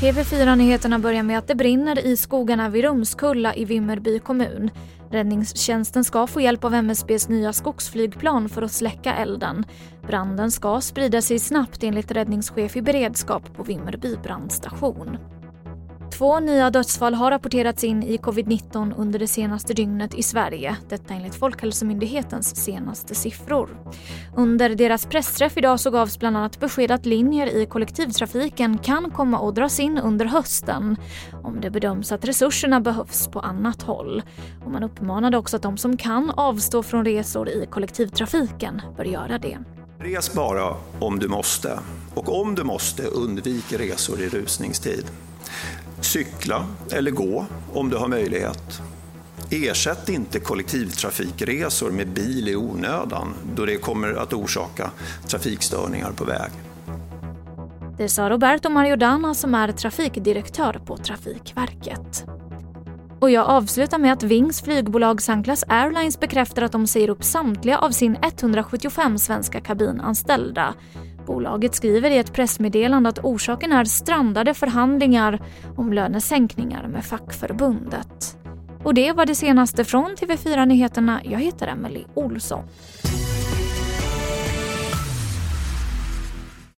TV4-nyheterna börjar med att det brinner i skogarna vid Rumskulla i Vimmerby kommun. Räddningstjänsten ska få hjälp av MSBs nya skogsflygplan för att släcka elden. Branden ska sprida sig snabbt enligt räddningschef i beredskap på Vimmerby brandstation. Två nya dödsfall har rapporterats in i covid-19 under det senaste dygnet i Sverige. Detta enligt Folkhälsomyndighetens senaste siffror. Under deras pressträff idag så gavs bland annat besked att linjer i kollektivtrafiken kan komma att dras in under hösten om det bedöms att resurserna behövs på annat håll. Och man uppmanade också att de som kan avstå från resor i kollektivtrafiken bör göra det. Res bara om du måste och om du måste undvik resor i rusningstid. Cykla eller gå om du har möjlighet. Ersätt inte kollektivtrafikresor med bil i onödan då det kommer att orsaka trafikstörningar på väg. Det sa Roberto Mariodana som är trafikdirektör på Trafikverket. Och jag avslutar med att Wings flygbolag Sunclass Airlines bekräftar att de säger upp samtliga av sin 175 svenska kabinanställda. Bolaget skriver i ett pressmeddelande att orsaken är strandade förhandlingar om lönesänkningar med fackförbundet. Och det var det senaste från TV4 Nyheterna. Jag heter Emily Olsson.